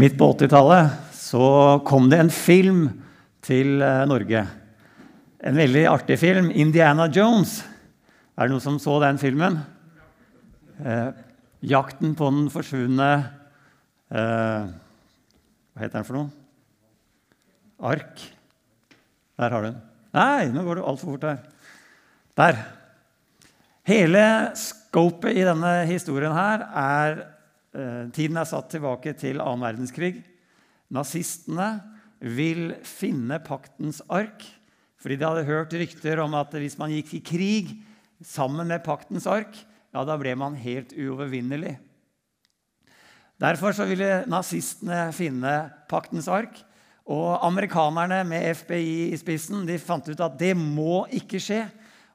Midt på 80-tallet så kom det en film til eh, Norge. En veldig artig film. 'Indiana Jones'. Er det noen som så den filmen? Eh, 'Jakten på den forsvunne eh, Hva heter den for noe? Ark. Der har du den. Nei, nå går det altfor fort her. Der. Hele scopet i denne historien her er tiden er satt tilbake til annen verdenskrig. Nazistene vil finne paktens ark, fordi de hadde hørt rykter om at hvis man gikk i krig sammen med paktens ark, ja, da ble man helt uovervinnelig. Derfor så ville nazistene finne paktens ark. Og amerikanerne med FBI i spissen de fant ut at det må ikke skje.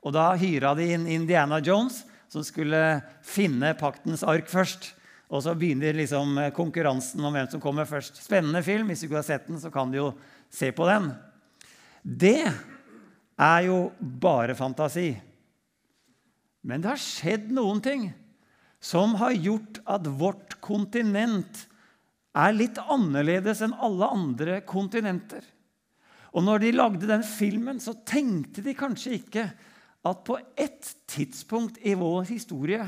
Og da hyra de inn Indiana Jones, som skulle finne paktens ark først. Og så begynner liksom eh, konkurransen om hvem som kommer først. Spennende film. Hvis du ikke har sett den, så kan du jo se på den. Det er jo bare fantasi. Men det har skjedd noen ting som har gjort at vårt kontinent er litt annerledes enn alle andre kontinenter. Og når de lagde den filmen, så tenkte de kanskje ikke at på et tidspunkt i vår historie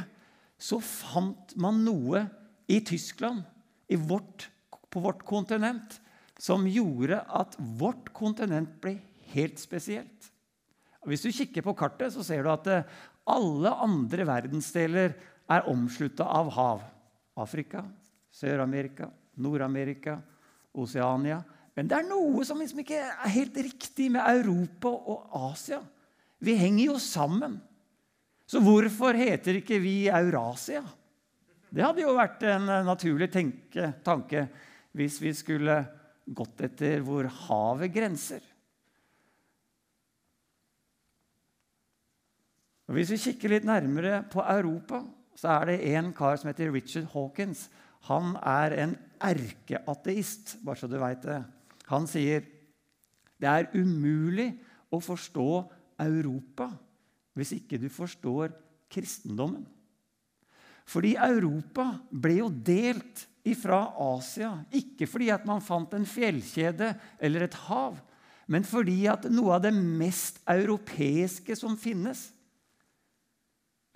så fant man noe i Tyskland, i vårt, på vårt kontinent, som gjorde at vårt kontinent ble helt spesielt. Hvis du kikker på kartet, så ser du at eh, alle andre verdensdeler er omslutta av hav. Afrika, Sør-Amerika, Nord-Amerika, Oseania. Men det er noe som liksom ikke er helt riktig med Europa og Asia. Vi henger jo sammen. Så hvorfor heter ikke vi Eurasia? Det hadde jo vært en naturlig tenke, tanke hvis vi skulle gått etter hvor havet grenser. Og Hvis vi kikker litt nærmere på Europa, så er det en kar som heter Richard Hawkins. Han er en erkeateist, bare så du veit det. Han sier det er umulig å forstå Europa hvis ikke du forstår kristendommen. Fordi Europa ble jo delt ifra Asia. Ikke fordi at man fant en fjellkjede eller et hav, men fordi at noe av det mest europeiske som finnes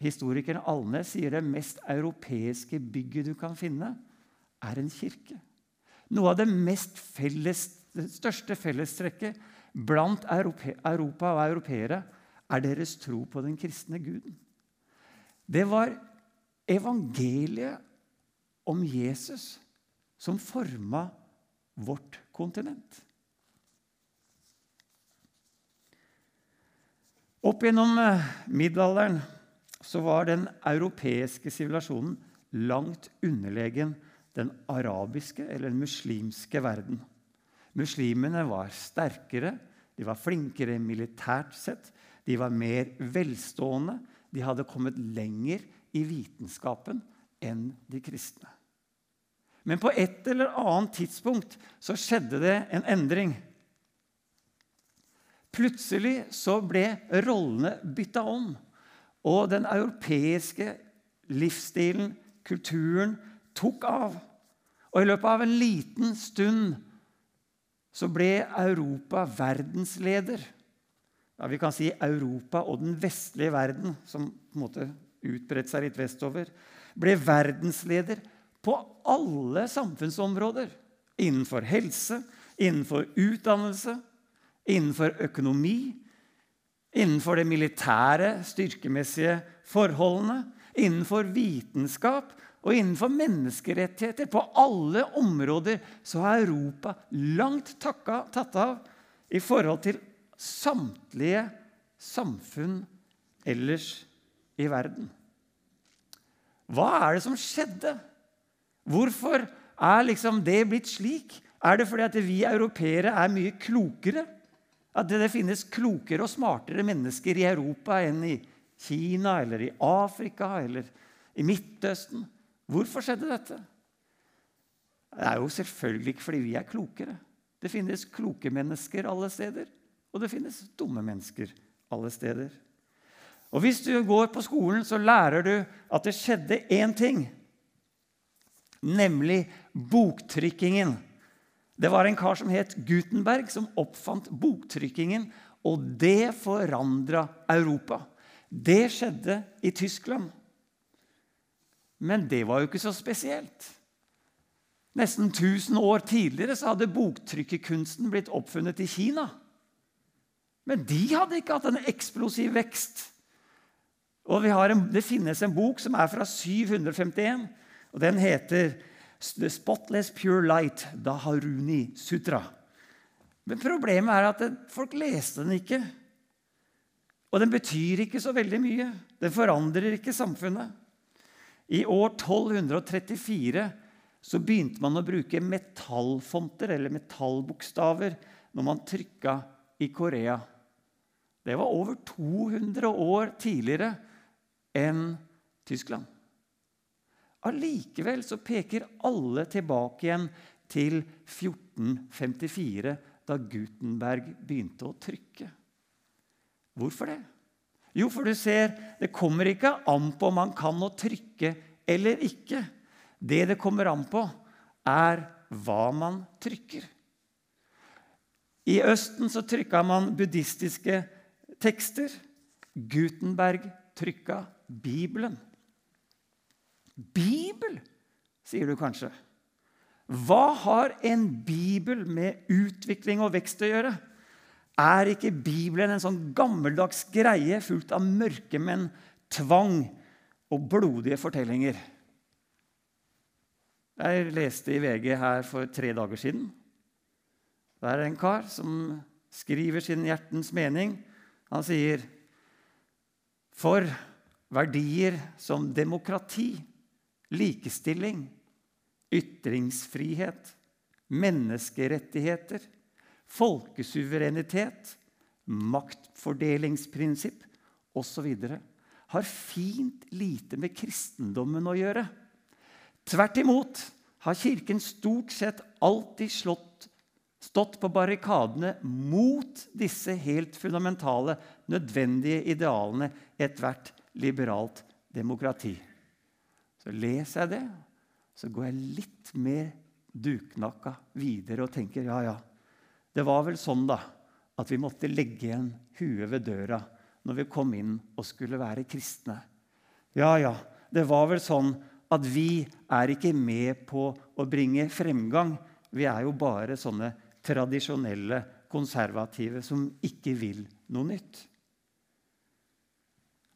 Historikeren Alnes sier det mest europeiske bygget du kan finne, er en kirke. Noe av det felles, største fellestrekket blant Europa og europeere er deres tro på den kristne guden. Det var evangeliet om Jesus som forma vårt kontinent. Opp gjennom eh, middelalderen så var den europeiske sivilisasjonen langt underlegen den arabiske eller den muslimske verden. Muslimene var sterkere, de var flinkere militært sett, de var mer velstående, de hadde kommet lenger i vitenskapen enn de kristne. Men på et eller annet tidspunkt så skjedde det en endring. Plutselig så ble rollene bytta om. Og den europeiske livsstilen, kulturen, tok av. Og i løpet av en liten stund så ble Europa verdensleder. Ja, vi kan si Europa og den vestlige verden, som på en måte utbredt seg litt vestover, ble verdensleder på alle samfunnsområder. Innenfor helse, innenfor utdannelse, innenfor økonomi, innenfor de militære, styrkemessige forholdene, innenfor vitenskap og innenfor menneskerettigheter. På alle områder så har Europa langt takka, tatt av i forhold til samtlige samfunn ellers i verden. Hva er det som skjedde? Hvorfor er liksom det blitt slik? Er det fordi at vi europeere er mye klokere? At det finnes klokere og smartere mennesker i Europa enn i Kina eller i Afrika eller i Midtøsten? Hvorfor skjedde dette? Det er jo selvfølgelig ikke fordi vi er klokere. Det finnes kloke mennesker alle steder, og det finnes dumme mennesker alle steder. Og Hvis du går på skolen, så lærer du at det skjedde én ting. nemlig boktrykkingen. Det var en kar som het Gutenberg, som oppfant boktrykkingen. Og det forandra Europa. Det skjedde i Tyskland. Men det var jo ikke så spesielt. Nesten 1000 år tidligere så hadde boktrykkerkunsten blitt oppfunnet i Kina. Men de hadde ikke hatt en eksplosiv vekst. Og en, Det finnes en bok som er fra 751, og den heter The Spotless Pure Light, Da Haruni Sutra. Men problemet er at folk leste den ikke. Og den betyr ikke så veldig mye. Den forandrer ikke samfunnet. I år 1234 så begynte man å bruke metallfonter, eller metallbokstaver, når man trykka i Korea. Det var over 200 år tidligere enn Tyskland. Allikevel så peker alle tilbake igjen til 1454, da Gutenberg begynte å trykke. Hvorfor det? Jo, for du ser, det kommer ikke an på om man kan å trykke eller ikke. Det det kommer an på, er hva man trykker. I Østen så trykka man buddhistiske tekster. Gutenberg trykka Bibelen. Bibel, sier du kanskje. Hva har en bibel med utvikling og vekst å gjøre? Er ikke Bibelen en sånn gammeldags greie fullt av mørkemenn, tvang og blodige fortellinger? Jeg leste i VG her for tre dager siden. Der er en kar som skriver sin hjertens mening. Han sier For verdier som demokrati likestilling, ytringsfrihet, menneskerettigheter, folkesuverenitet, maktfordelingsprinsipp osv. har fint lite med kristendommen å gjøre. Tvert imot har Kirken stort sett alltid slått, stått på barrikadene mot disse helt fundamentale, nødvendige idealene ethvert liberalt demokrati. Så leser jeg det, så går jeg litt mer duknakka videre og tenker ja, ja. Det var vel sånn da, at vi måtte legge igjen huet ved døra når vi kom inn og skulle være kristne. Ja, ja, det var vel sånn at vi er ikke med på å bringe fremgang. Vi er jo bare sånne tradisjonelle konservative som ikke vil noe nytt.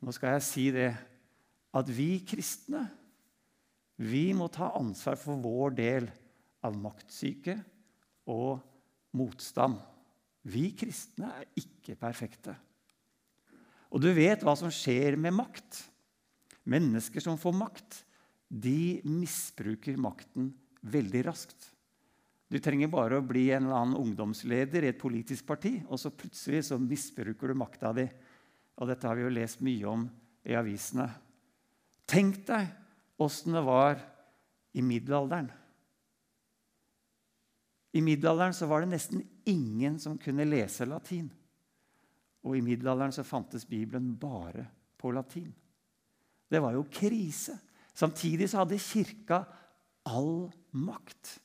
Nå skal jeg si det at vi kristne vi må ta ansvar for vår del av maktsyke og motstand. Vi kristne er ikke perfekte. Og du vet hva som skjer med makt. Mennesker som får makt, de misbruker makten veldig raskt. Du trenger bare å bli en eller annen ungdomsleder i et politisk parti, og så plutselig så misbruker du makta di. Og dette har vi jo lest mye om i avisene. Tenk deg åssen det var i middelalderen. I middelalderen så var det nesten ingen som kunne lese latin. Og i middelalderen så fantes Bibelen bare på latin. Det var jo krise. Samtidig så hadde Kirka all makt.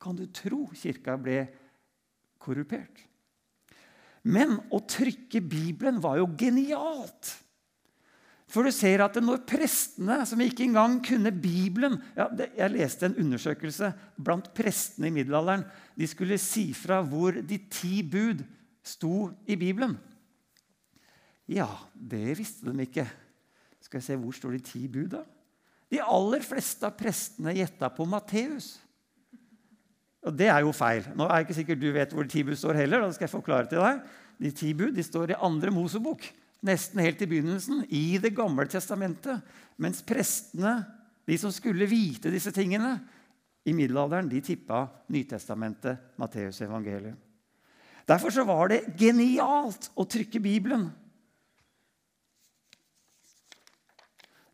Kan du tro Kirka ble korrupert? Men å trykke Bibelen var jo genialt. For du ser at når prestene, som ikke engang kunne Bibelen ja, Jeg leste en undersøkelse blant prestene i middelalderen. De skulle si fra hvor de ti bud sto i Bibelen. Ja, det visste de ikke. Skal jeg se, Hvor står de ti bud, da? De aller fleste av prestene gjetta på Matteus. Og det er jo feil. Nå er jeg ikke sikkert du vet hvor de ti bud står heller. da skal jeg forklare til deg. De ti de står i andre Mosebok nesten helt i begynnelsen, i Det gamle testamentet. Mens prestene, de som skulle vite disse tingene, i middelalderen, de tippa Nytestamentet, Matteus evangelium. Derfor så var det genialt å trykke Bibelen.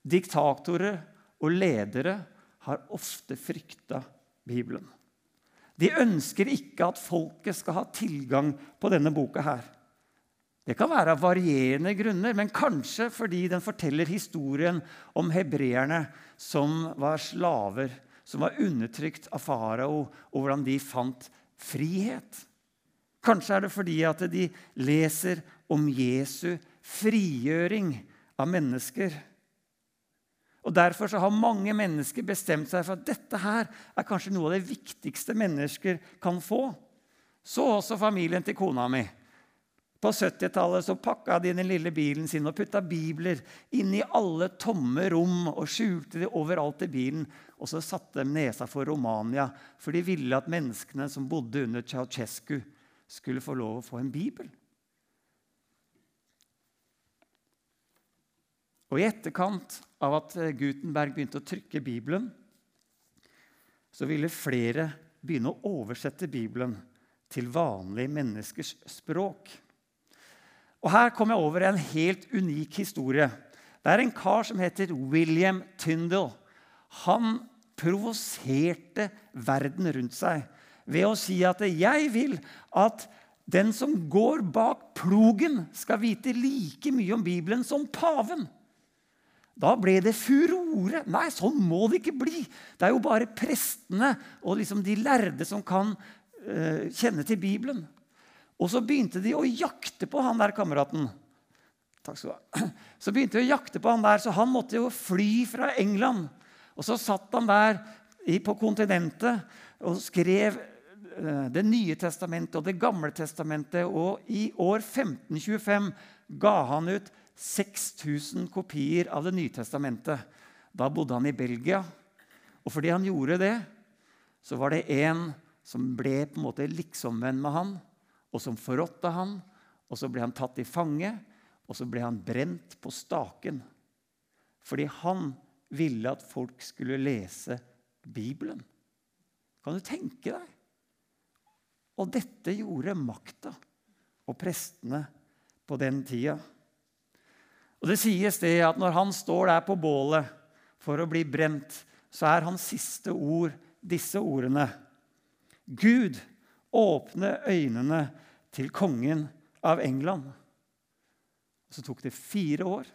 Diktatorer og ledere har ofte frykta Bibelen. De ønsker ikke at folket skal ha tilgang på denne boka her. Det kan være av varierende grunner, men kanskje fordi den forteller historien om hebreerne som var slaver som var undertrykt av farao, og hvordan de fant frihet. Kanskje er det fordi at de leser om Jesu frigjøring av mennesker. Og Derfor har mange mennesker bestemt seg for at dette her er kanskje noe av det viktigste mennesker kan få. Så også familien til kona mi. På 70-tallet pakka de den lille bilen sin og putta bibler inn i alle tomme rom og skjulte de overalt i bilen. Og så satte de nesa for Romania, for de ville at menneskene som bodde under Ceaucescu, skulle få lov å få en bibel. Og I etterkant av at Gutenberg begynte å trykke Bibelen, så ville flere begynne å oversette Bibelen til vanlige menneskers språk. Og Her kom jeg over en helt unik historie. Det er en kar som heter William Tyndall. Han provoserte verden rundt seg ved å si at 'jeg vil at den som går bak plogen, skal vite like mye om Bibelen som paven'. Da ble det furore. Nei, sånn må det ikke bli. Det er jo bare prestene og liksom de lærde som kan uh, kjenne til Bibelen. Og så begynte de å jakte på han der kameraten. Takk skal du ha. Så begynte de å jakte på han der, så han måtte jo fly fra England. Og så satt han der på kontinentet og skrev eh, Det nye testamentet og Det gamle testamentet. Og i år 1525 ga han ut 6000 kopier av Det nye testamentet. Da bodde han i Belgia. Og fordi han gjorde det, så var det en som ble på en måte liksomvenn med han og som forrådte han. Og så ble han tatt i fange, og så ble han brent på staken. Fordi han ville at folk skulle lese Bibelen. Kan du tenke deg? Og dette gjorde makta og prestene på den tida. Og Det sies det at når han står der på bålet for å bli brent, så er hans siste ord disse ordene. Gud, åpne øynene til kongen av England. Så tok det fire år,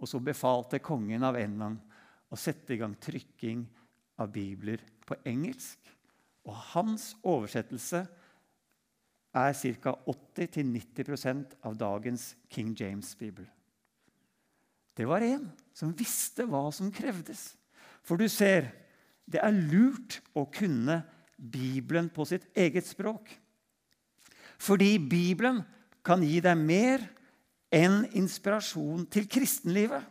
og så befalte kongen av England å sette i gang trykking av bibler på engelsk. Og hans oversettelse er ca. 80-90% av dagens King James-bibel. Det var en som visste hva som krevdes. For du ser, det er lurt å kunne Bibelen på sitt eget språk. Fordi Bibelen kan gi deg mer enn inspirasjon til kristenlivet.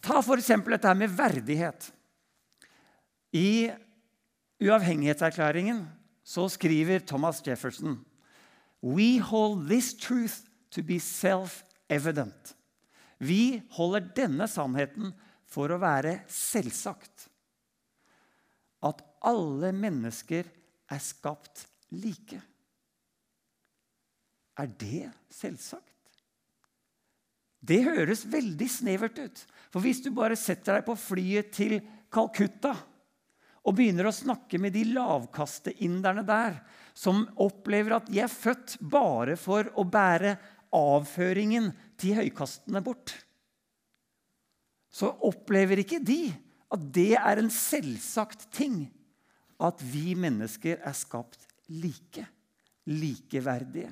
Ta f.eks. dette med verdighet. I uavhengighetserklæringen så skriver Thomas Jefferson We hold this truth to be self-evident. Vi holder denne sannheten for å være selvsagt. At alle mennesker er skapt like. Er det selvsagt? Det høres veldig snevert ut. For hvis du bare setter deg på flyet til Calcutta og begynner å snakke med de lavkasteinderne der, som opplever at de er født bare for å bære avføringen til høykastene bort, så opplever ikke de at det er en selvsagt ting at vi mennesker er skapt like. Likeverdige.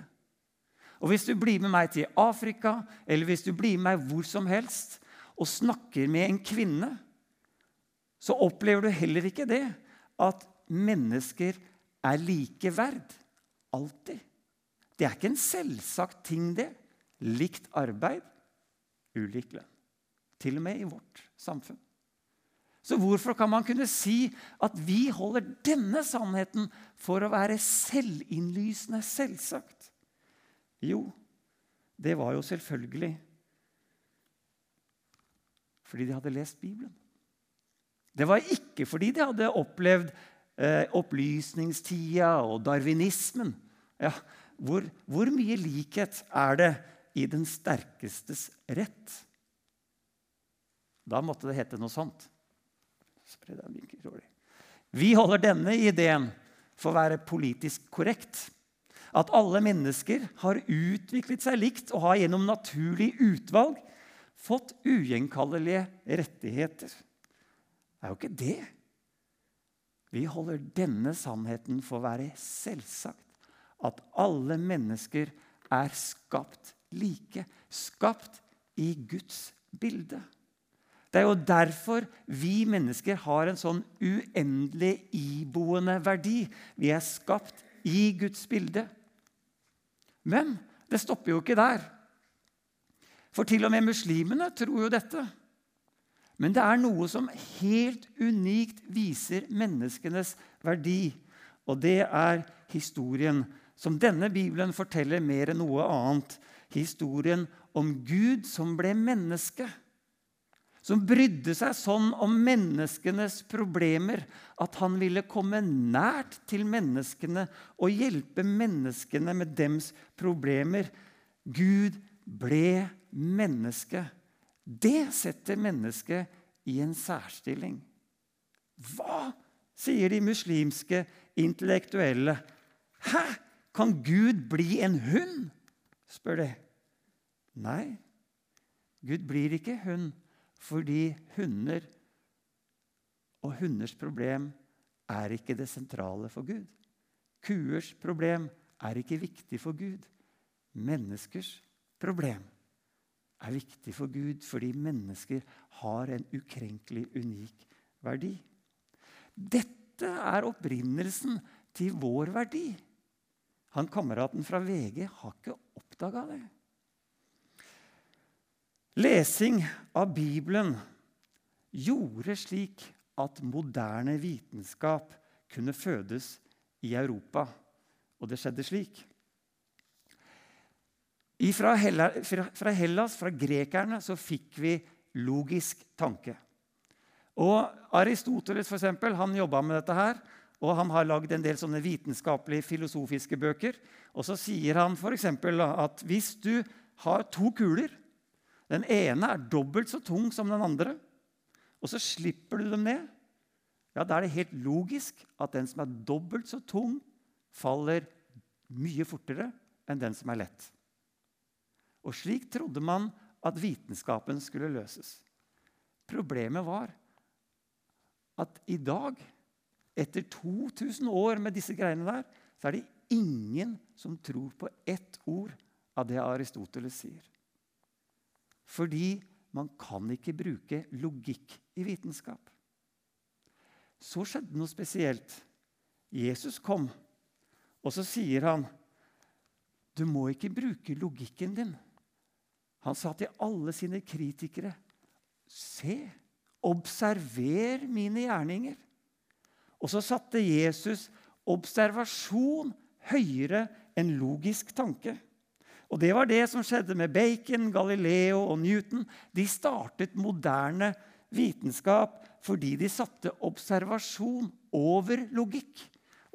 Og Hvis du blir med meg til Afrika eller hvis du blir med meg hvor som helst og snakker med en kvinne, så opplever du heller ikke det at mennesker er likeverd. Alltid. Det er ikke en selvsagt ting, det. Likt arbeid, ulik lønn. Til og med i vårt samfunn. Så hvorfor kan man kunne si at vi holder denne sannheten for å være selvinnlysende selvsagt? Jo, det var jo selvfølgelig fordi de hadde lest Bibelen. Det var ikke fordi de hadde opplevd eh, opplysningstida og darwinismen. Ja, hvor, hvor mye likhet er det i den sterkestes rett? Da måtte det hete noe sånt. Vi holder denne ideen for å være politisk korrekt. At alle mennesker har utviklet seg likt og har gjennom naturlig utvalg fått ugjenkallelige rettigheter. Det er jo ikke det. Vi holder denne sannheten for å være selvsagt. At alle mennesker er skapt like. Skapt i Guds bilde. Det er jo derfor vi mennesker har en sånn uendelig iboende verdi. Vi er skapt i Guds bilde. Men det stopper jo ikke der. For til og med muslimene tror jo dette. Men det er noe som helt unikt viser menneskenes verdi. Og det er historien som denne bibelen forteller mer enn noe annet. Historien om Gud som ble menneske som brydde seg sånn om menneskenes problemer at han ville komme nært til menneskene og hjelpe menneskene med dems problemer. Gud ble menneske. Det setter mennesket i en særstilling. Hva sier de muslimske intellektuelle? Hæ? Kan Gud bli en hund? spør de. Nei, Gud blir ikke hund. Fordi hunder og hunders problem er ikke det sentrale for Gud. Kuers problem er ikke viktig for Gud. Menneskers problem er viktig for Gud fordi mennesker har en ukrenkelig, unik verdi. Dette er opprinnelsen til vår verdi. Han kameraten fra VG har ikke oppdaga det. Lesing av Bibelen gjorde slik at moderne vitenskap kunne fødes i Europa. Og det skjedde slik. Fra Hellas, fra grekerne, så fikk vi logisk tanke. Og Aristoteles for eksempel, han jobba med dette her. Og han har lagd en del sånne vitenskapelige, filosofiske bøker. Og så sier han f.eks. at hvis du har to kuler den ene er dobbelt så tung som den andre. Og så slipper du dem ned. Ja, Da er det helt logisk at den som er dobbelt så tung, faller mye fortere enn den som er lett. Og slik trodde man at vitenskapen skulle løses. Problemet var at i dag, etter 2000 år med disse greiene der, så er det ingen som tror på ett ord av det Aristoteles sier. Fordi man kan ikke bruke logikk i vitenskap. Så skjedde noe spesielt. Jesus kom, og så sier han, 'Du må ikke bruke logikken din.' Han sa til alle sine kritikere, 'Se, observer mine gjerninger.' Og så satte Jesus observasjon høyere enn logisk tanke. Og Det var det som skjedde med Bacon, Galileo og Newton. De startet moderne vitenskap fordi de satte observasjon over logikk.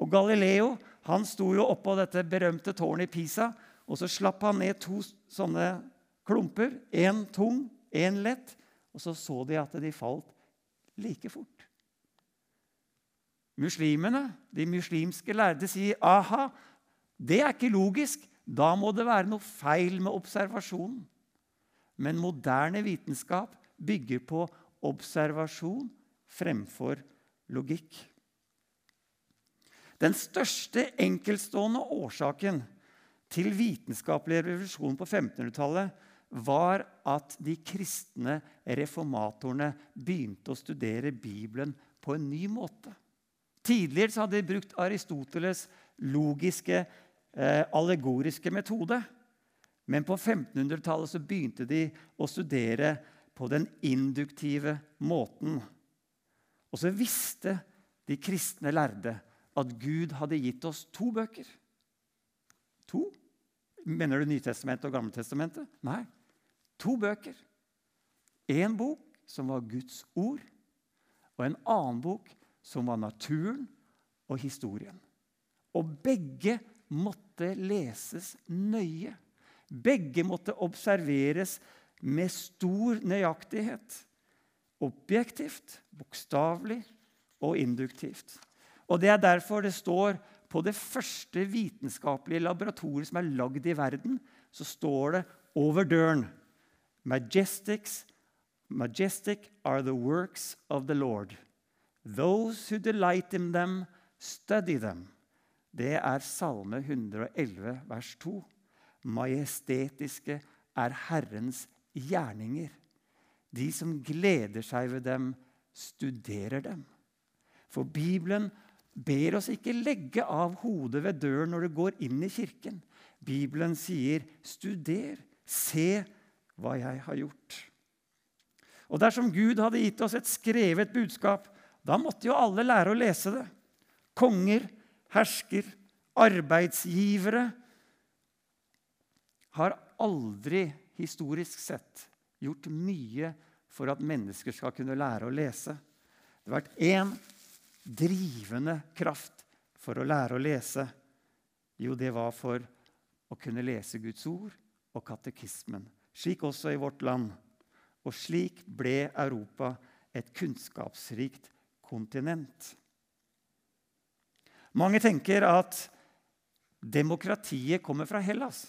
Og Galileo han sto jo oppå dette berømte tårnet i Pisa, og så slapp han ned to sånne klumper. Én tung, én lett. Og så så de at de falt like fort. Muslimene, de muslimske lærde, sier aha, det er ikke logisk. Da må det være noe feil med observasjonen. Men moderne vitenskap bygger på observasjon fremfor logikk. Den største enkeltstående årsaken til vitenskapelig revolusjon på 1500-tallet var at de kristne reformatorene begynte å studere Bibelen på en ny måte. Tidligere hadde de brukt Aristoteles' logiske eh, allegoriske metode. Men på 1500-tallet begynte de å studere på den induktive måten. Og så visste de kristne lærde at Gud hadde gitt oss to bøker. To? Mener du Nytestamentet og Gammeltestamentet? Nei. To bøker. Én bok som var Guds ord, og en annen bok som var naturen og historien. Og begge måtte leses nøye. Begge måtte observeres med stor nøyaktighet. Objektivt, bokstavelig og induktivt. Og Det er derfor det står på det første vitenskapelige laboratoriet som er lagd i verden, så står det over døren Majestics, Majestic are the works of the Lord. Those who delight in them, study them. Det er Salme 111, vers 2. Majestetiske er Herrens gjerninger. De som gleder seg ved dem, studerer dem. For Bibelen ber oss ikke legge av hodet ved døren når du går inn i kirken. Bibelen sier, 'Studer, se hva jeg har gjort'. Og Dersom Gud hadde gitt oss et skrevet budskap, da måtte jo alle lære å lese det. Konger, hersker, arbeidsgivere har aldri historisk sett gjort mye for at mennesker skal kunne lære å lese. Det har vært én drivende kraft for å lære å lese. Jo, det var for å kunne lese Guds ord og katekismen. Slik også i vårt land. Og slik ble Europa et kunnskapsrikt kontinent. Mange tenker at demokratiet kommer fra Hellas.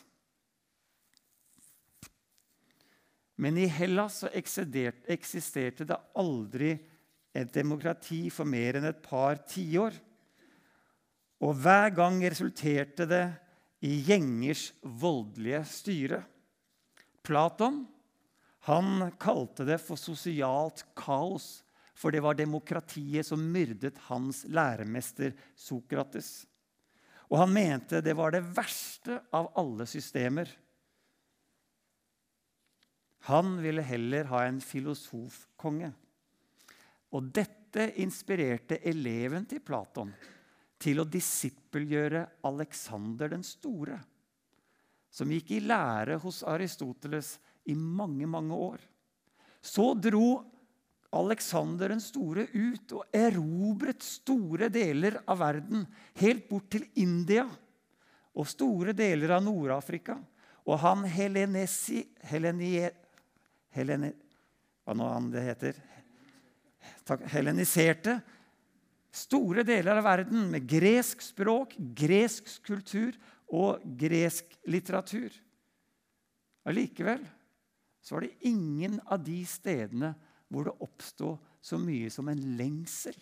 Men i Hellas eksisterte det aldri et demokrati for mer enn et par tiår. Og hver gang resulterte det i gjengers voldelige styre. Platon han kalte det for sosialt kaos, for det var demokratiet som myrdet hans læremester Sokrates. Og han mente det var det verste av alle systemer. Han ville heller ha en filosofkonge. Og dette inspirerte eleven til Platon til å disippelgjøre Aleksander den store, som gikk i lære hos Aristoteles i mange, mange år. Så dro Aleksander den store ut og erobret store deler av verden, helt bort til India og store deler av Nord-Afrika. Og han helenesi, helenie, helene, hva nå han det heter heleniserte store deler av verden med gresk språk, gresk kultur og gresk litteratur. Allikevel så var det ingen av de stedene hvor det oppsto så mye som en lengsel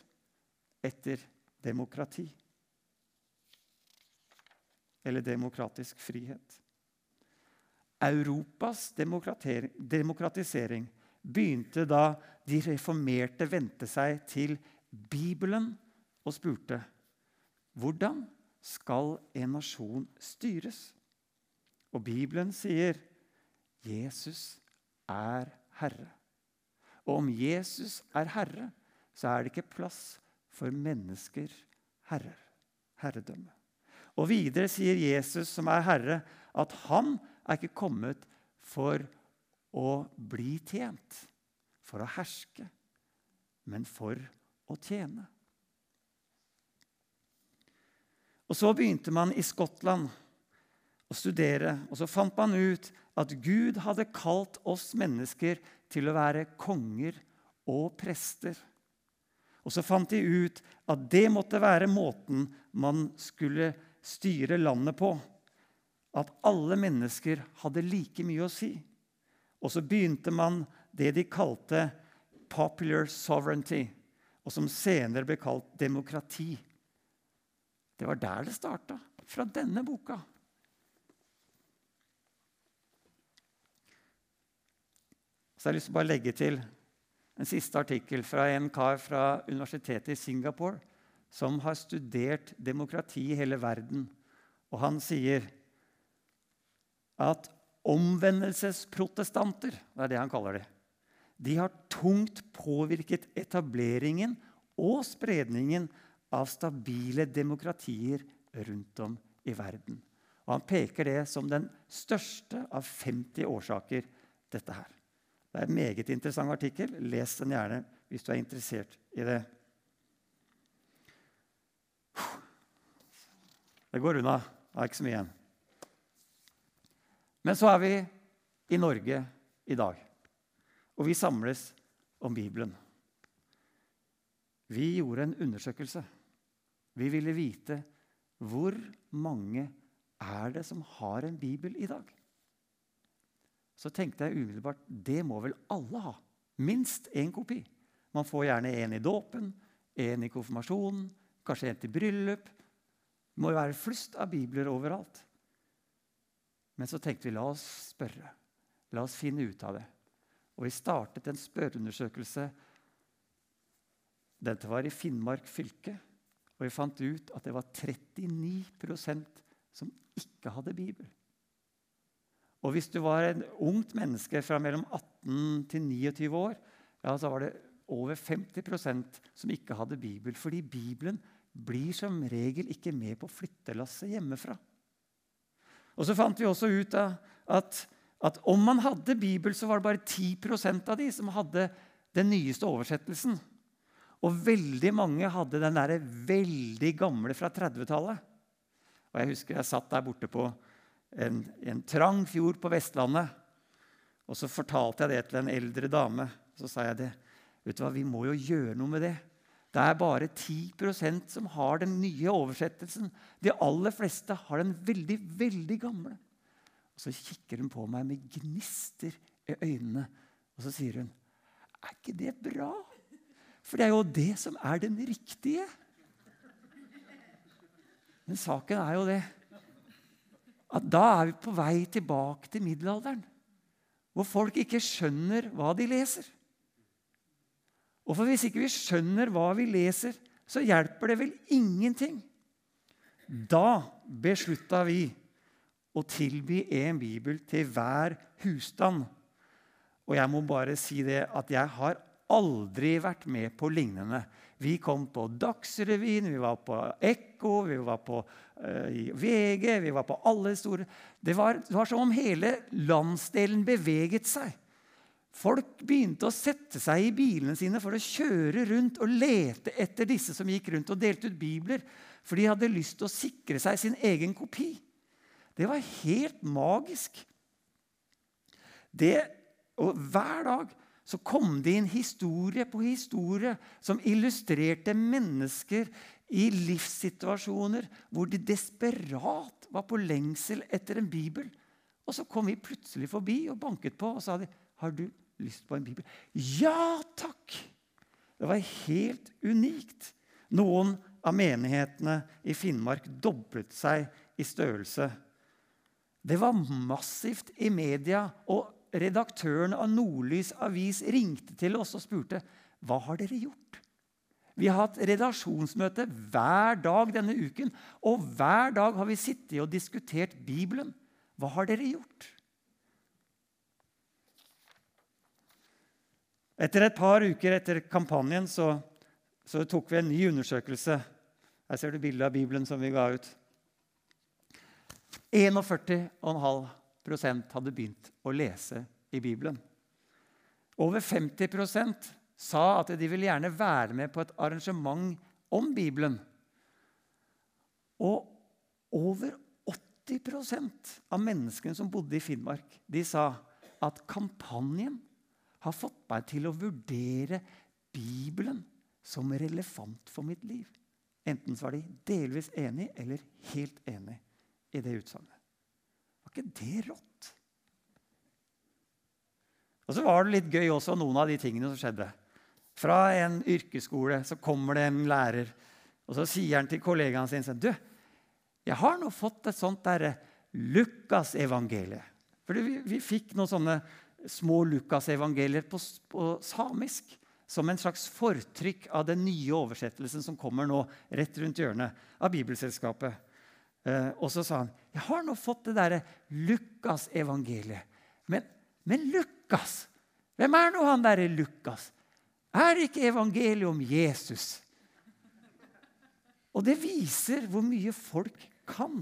etter demokrati. Eller demokratisk frihet. Europas demokratisering begynte da de reformerte vendte seg til Bibelen og spurte hvordan skal en nasjon styres? Og Bibelen sier Jesus er Herre. Og om Jesus er herre, så er det ikke plass for mennesker herrer. Herredømme. Og videre sier Jesus, som er herre, at han er ikke kommet for å bli tjent, for å herske, men for å tjene. Og Så begynte man i Skottland å studere, og så fant man ut at Gud hadde kalt oss mennesker til å være konger og prester. Og så fant de ut at det måtte være måten man skulle styre landet på. At alle mennesker hadde like mye å si. Og så begynte man det de kalte popular sovereignty, og som senere ble kalt demokrati. Det var der det starta. Fra denne boka. Så jeg har lyst til å bare legge til en siste artikkel fra en kar fra universitetet i Singapore som har studert demokrati i hele verden. Og han sier at omvendelsesprotestanter, det er det han kaller det, de har tungt påvirket etableringen og spredningen av stabile demokratier rundt om i verden. Og Han peker det som den største av 50 årsaker, dette her. Det er en meget interessant artikkel. Les den gjerne hvis du er interessert i det. Det går unna. Det er ikke så mye igjen. Men så er vi i Norge i dag, og vi samles om Bibelen. Vi gjorde en undersøkelse. Vi ville vite hvor mange er det som har en bibel i dag så tenkte jeg umiddelbart det må vel alle ha. Minst én kopi. Man får gjerne en i dåpen, en i konfirmasjonen, kanskje en til bryllup. Det må jo være flust av bibler overalt. Men så tenkte vi la oss spørre. La oss finne ut av det. Og vi startet en spørreundersøkelse. Dette var i Finnmark fylke. Og vi fant ut at det var 39% som ikke hadde Bibel. Og hvis du var en ungt menneske fra mellom 18 til 29 år, ja, så var det over 50% som ikke hadde Bibel. Fordi Bibelen blir som regel ikke med på flyttelasset hjemmefra. Og så fant vi også ut at, at om man hadde Bibel, så var det bare 10% av de som hadde den nyeste oversettelsen. Og veldig mange hadde den der veldig gamle fra 30-tallet. Og Jeg husker jeg satt der borte på en, en, trang fjord på Vestlandet. Og så fortalte jeg det til en eldre dame. Så sa jeg det. Vet du hva, Vi må jo gjøre noe med det. Det er bare 10% som har den nye oversettelsen. De aller fleste har den veldig, veldig gamle. Og Så kikker hun på meg med gnister i øynene, og så sier hun, 'Er ikke det bra?' For det er jo det som er den riktige. Men saken er jo det at da er vi på vei tilbake til middelalderen. Hvor folk ikke skjønner hva de leser. Og for Hvis ikke vi skjønner hva vi leser, så hjelper det vel ingenting. Da beslutta vi å tilby en bibel til hver husstand. Og jeg må bare si det at jeg har aldri vært med på lignende. Vi kom på Dagsrevyen, vi var på Ekko, vi var på uh, VG, vi var på alle store det var, det var som om hele landsdelen beveget seg. Folk begynte å sette seg i bilene sine for å kjøre rundt og lete etter disse som gikk rundt og delte ut bibler, for de hadde lyst til å sikre seg sin egen kopi. Det var helt magisk. Det, og hver dag så kom det inn historie på historie som illustrerte mennesker i livssituasjoner hvor de desperat var på lengsel etter en bibel. Og så kom vi plutselig forbi og banket på og sa de, har du lyst på en bibel. Ja takk! Det var helt unikt. Noen av menighetene i Finnmark doblet seg i størrelse. Det var massivt i media. og redaktøren av Nordlys avis ringte til oss og spurte hva har dere gjort. Vi har hatt redaksjonsmøte hver dag denne uken. Og hver dag har vi sittet og diskutert Bibelen. Hva har dere gjort? Etter et par uker etter kampanjen så, så tok vi en ny undersøkelse. Her ser du bildet av Bibelen som vi ga ut. 41,5 hadde begynt å lese i Bibelen. Over 50 prosent sa at de ville gjerne være med på et arrangement om Bibelen. Og over 80 prosent av menneskene som bodde i Finnmark, de sa at kampanjen har fått meg til å vurdere Bibelen som relevant for mitt liv. Enten var de delvis enig eller helt enig i det utsagnet. Ikke det rått? Og så var det litt gøy også, noen av de tingene som skjedde. Fra en yrkesskole så kommer det en lærer, og så sier han til kollegaen sin du, jeg har nå fått et sånt derre Lukasevangeliet. For vi, vi, fikk noen sånne små Lukasevangelier på, på samisk. Som en slags fortrykk av den nye oversettelsen som kommer nå rett rundt hjørnet av Bibelselskapet. Eh, og så sa han jeg har nå fått det derre Lukasevangeliet. Men, men Lukas Hvem er nå han derre Lukas? Er det ikke evangeliet om Jesus? Og det viser hvor mye folk kan.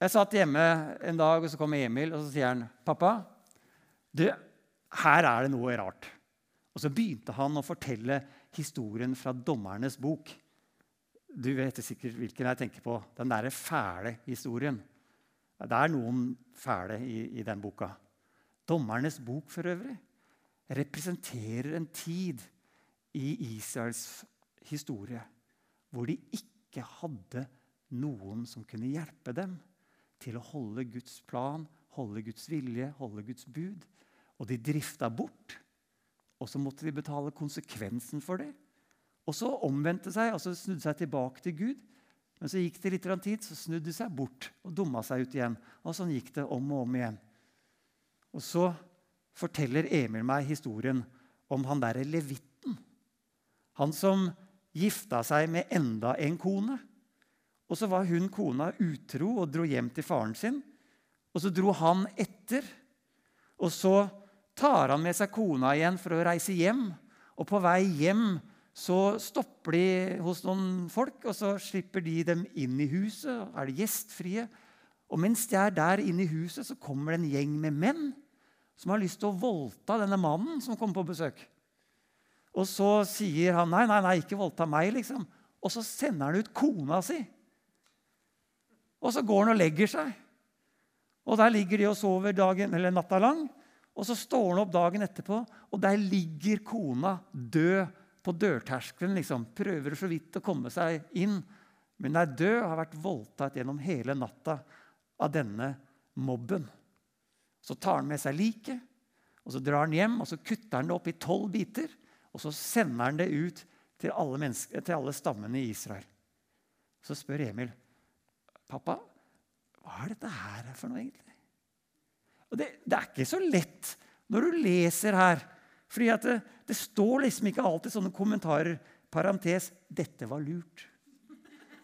Jeg satt hjemme en dag, og så kom Emil og så sier han, 'Pappa, du, her er det noe rart.' Og så begynte han å fortelle historien fra Dommernes bok. Du vet sikkert hvilken jeg tenker på. Den derre fæle historien. Det er noen fæle i, i, den boka. Dommernes bok for øvrig representerer en tid i Israels historie hvor de ikke hadde noen som kunne hjelpe dem til å holde Guds plan, holde Guds vilje, holde Guds bud. Og de drifta bort. Og så måtte de betale konsekvensen for det. Og så omvendte seg, altså snudde seg tilbake til Gud. Men så gikk det litt tid, så snudde de seg bort og dumma seg ut igjen. Og sånn gikk det om og om igjen. Og så forteller Emil meg historien om han derre levitten. Han som gifta seg med enda en kone. Og så var hun kona utro og dro hjem til faren sin. Og så dro han etter. Og så tar han med seg kona igjen for å reise hjem. Og på vei hjem så stopper de hos noen folk, og så slipper de dem inn i huset. Er de gjestfrie? Og mens de er der inne i huset, så kommer det en gjeng med menn som har lyst til å voldta denne mannen som kommer på besøk. Og så sier han nei, nei, nei, ikke voldta meg, liksom. Og så sender han ut kona si. Og så går han og legger seg. Og der ligger de og sover dagen, eller natta lang. Og så står han opp dagen etterpå, og der ligger kona død på dørterskelen. Liksom. Prøver så vidt å komme seg inn. Men er død, har vært voldtatt gjennom hele natta av denne mobben. Så tar han med seg liket, og så drar han hjem og så kutter han det opp i tolv biter. Og så sender han det ut til alle, til alle stammene i Israel. Så spør Emil pappa, hva er dette her for noe, egentlig? Og det, det er ikke så lett når du leser her fordi det, det, står liksom ikke alltid sånne kommentarer. Parentes 'Dette var lurt'.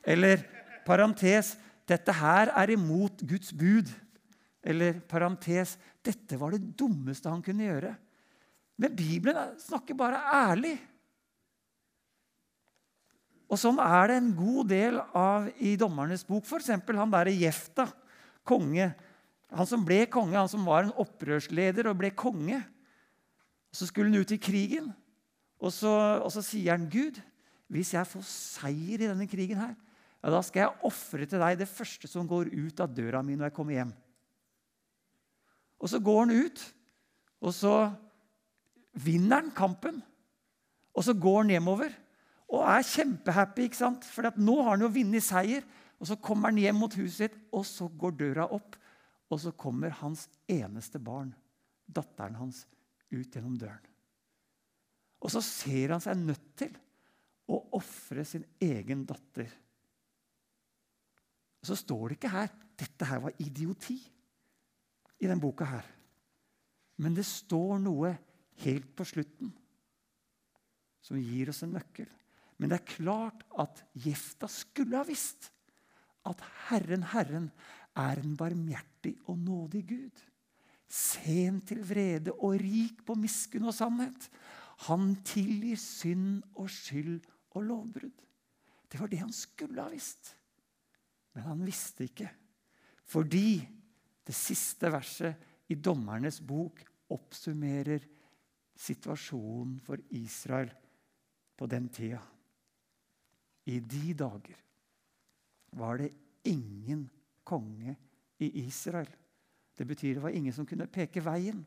Eller parentes 'Dette her er imot Guds bud'. Eller parentes 'Dette var det dummeste han kunne gjøre'. Men Bibelen snakker bare ærlig. Og sånn er det en god del av i Dommernes bok. F.eks. han derre Jefta, konge. Han som ble konge, han som var en opprørsleder og ble konge. Så skulle han ut i krigen, og så, og så sier han, 'Gud, hvis jeg får seier i denne krigen, her, ja, da skal jeg ofre til deg det første som går ut av døra mi når jeg kommer hjem.' Og så går han ut, og så vinner han kampen. Og så går han hjemover og er kjempehappy, ikke sant? for nå har han jo vunnet seier. Og så kommer han hjem mot huset sitt, og så går døra opp. Og så kommer hans eneste barn, datteren hans, ut gjennom døren. Og så ser han seg nødt til å ofre sin egen datter. Så står det ikke her dette her var idioti i denne boka. her. Men det står noe helt på slutten som gir oss en nøkkel. Men det er klart at Jefta skulle ha visst at Herren, Herren, er en barmhjertig og nådig Gud sen til vrede og rik på miskunn og sannhet. Han tilgir synd og skyld og lovbrudd. Det var det han skulle ha visst. Men han visste ikke. Fordi det siste verset i Dommernes bok oppsummerer situasjonen for Israel på den tida. I de dager var det ingen konge i Israel. Det betyr det var ingen som kunne peke veien.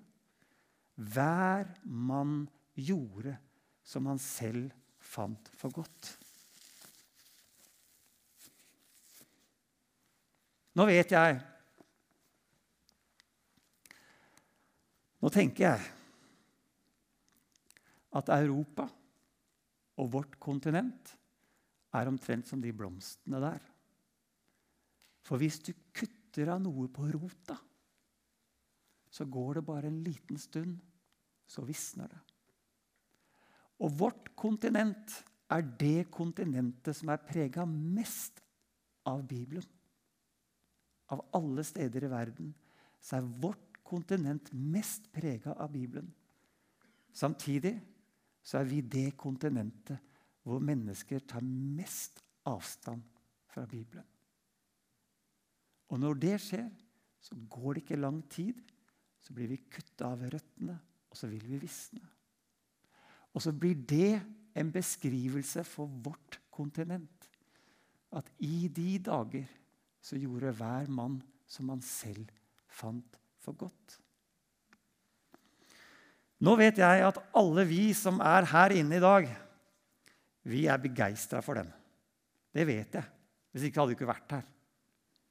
Hver mann gjorde som han selv fant for godt. Nå vet jeg Nå tenker jeg at Europa og vårt kontinent er omtrent som de blomstene der. For hvis du kutter av noe på rota, så går det bare en liten stund, så visner det. Og vårt kontinent er det kontinentet som er prega mest av Bibelen. Av alle steder i verden så er vårt kontinent mest prega av Bibelen. Samtidig så er vi det kontinentet hvor mennesker tar mest avstand fra Bibelen. Og når det skjer, så går det ikke lang tid så blir vi kutta av røttene, og så vil vi visne. Og så blir det en beskrivelse for vårt kontinent. At i de dager så gjorde hver mann som han selv fant for godt. Nå vet jeg at alle vi som er her inne i dag, vi er begeistra for dem. Det vet jeg. Hvis ikke hadde du ikke vært her.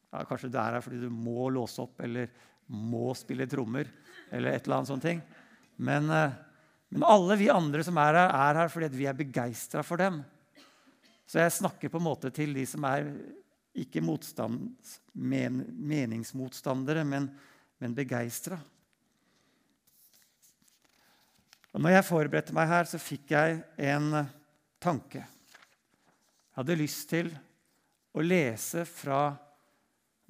Ja, kanskje du er her fordi du må låse opp eller må spille trommer eller et eller annet sånt ting. Men, eh, men, alle vi andre som er her, er her fordi vi er begeistra for dem. Så jeg snakker på en måte til de som er ikke men, meningsmotstandere, men, men begeistra. Når jeg forberedte meg her, så fikk jeg en tanke. Jeg hadde lyst til å lese fra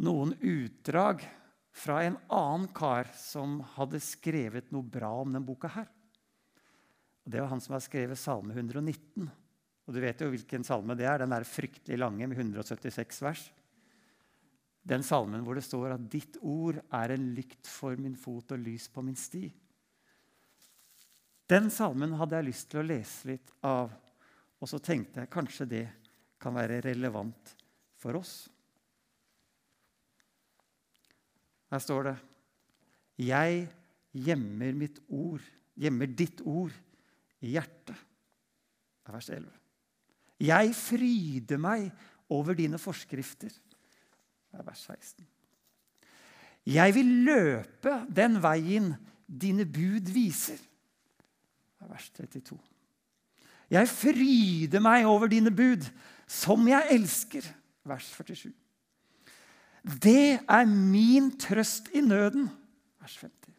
noen utdrag fra en annen kar som hadde skrevet noe bra om denne boka. her. Og det var han som har skrevet Salme 119. Og du vet jo hvilken salme det er. Den er fryktelig lange, med 176 vers. Den salmen hvor det står at 'ditt ord er en lykt for min fot og lys på min sti'. Den salmen hadde jeg lyst til å lese litt av, og så tenkte jeg kanskje det kan være relevant for oss. Her står det Jeg gjemmer mitt ord, gjemmer ditt ord i hjertet. Det er vers 11. Jeg fryder meg over dine forskrifter. Det er vers 16. Jeg vil løpe den veien dine bud viser. Det er vers 32. Jeg fryder meg over dine bud, som jeg elsker. Vers 47. Det er min trøst i nøden. Vers 50.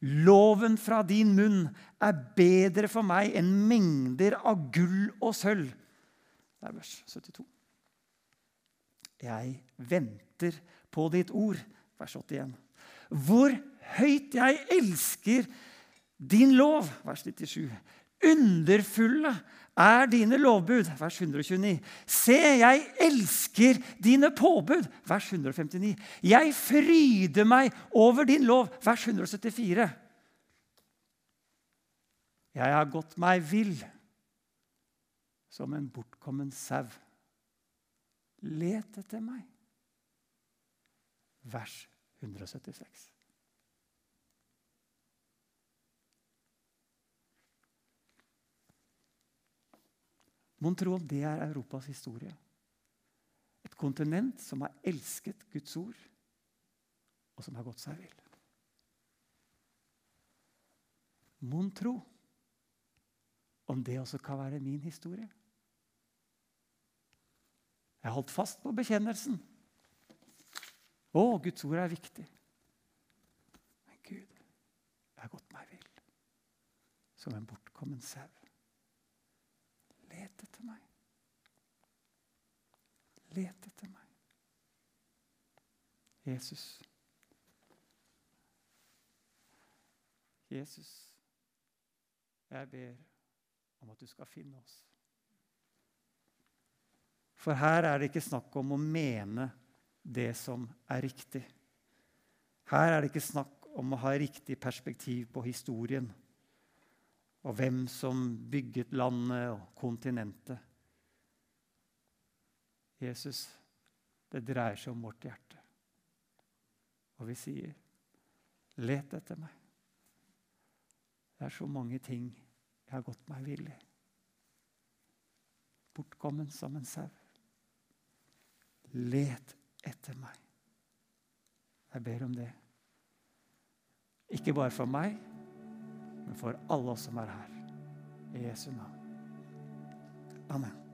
Loven fra din munn er bedre for meg enn mengder av gull og sølv. Det er vers 72. Jeg venter på ditt ord. Vers 81. Hvor høyt jeg elsker din lov. Vers 97. Underfulle er dine lovbud. Vers 129. Se, jeg elsker dine påbud. Vers 159. Jeg fryder meg over din lov. Vers 174. Jeg har gått meg vill som en bortkommen sau. Let etter meg. Vers 176. Mon tro om det er Europas historie? Et kontinent som har elsket Guds ord, og som har gått seg vill. Mon tro om det også kan være min historie? Jeg holdt fast på bekjennelsen. Å, Guds ord er viktig. Men Gud, jeg har gått meg vill som en bortkommen sau. Let etter meg. Let etter meg. Jesus. Jesus, jeg ber om at du skal finne oss. For her er det ikke snakk om å mene det som er riktig. Her er det ikke snakk om å ha riktig perspektiv på historien og hvem som bygget landet og kontinentet. Jesus, det dreier seg om vårt hjerte. Og vi sier, 'Let etter meg'. Det er så mange ting jeg har gått meg vill i. Bortkommen som en sau. Let etter meg. Jeg ber om det. Ikke bare for meg, men for alle oss som er her. I Jesu navn. Amen.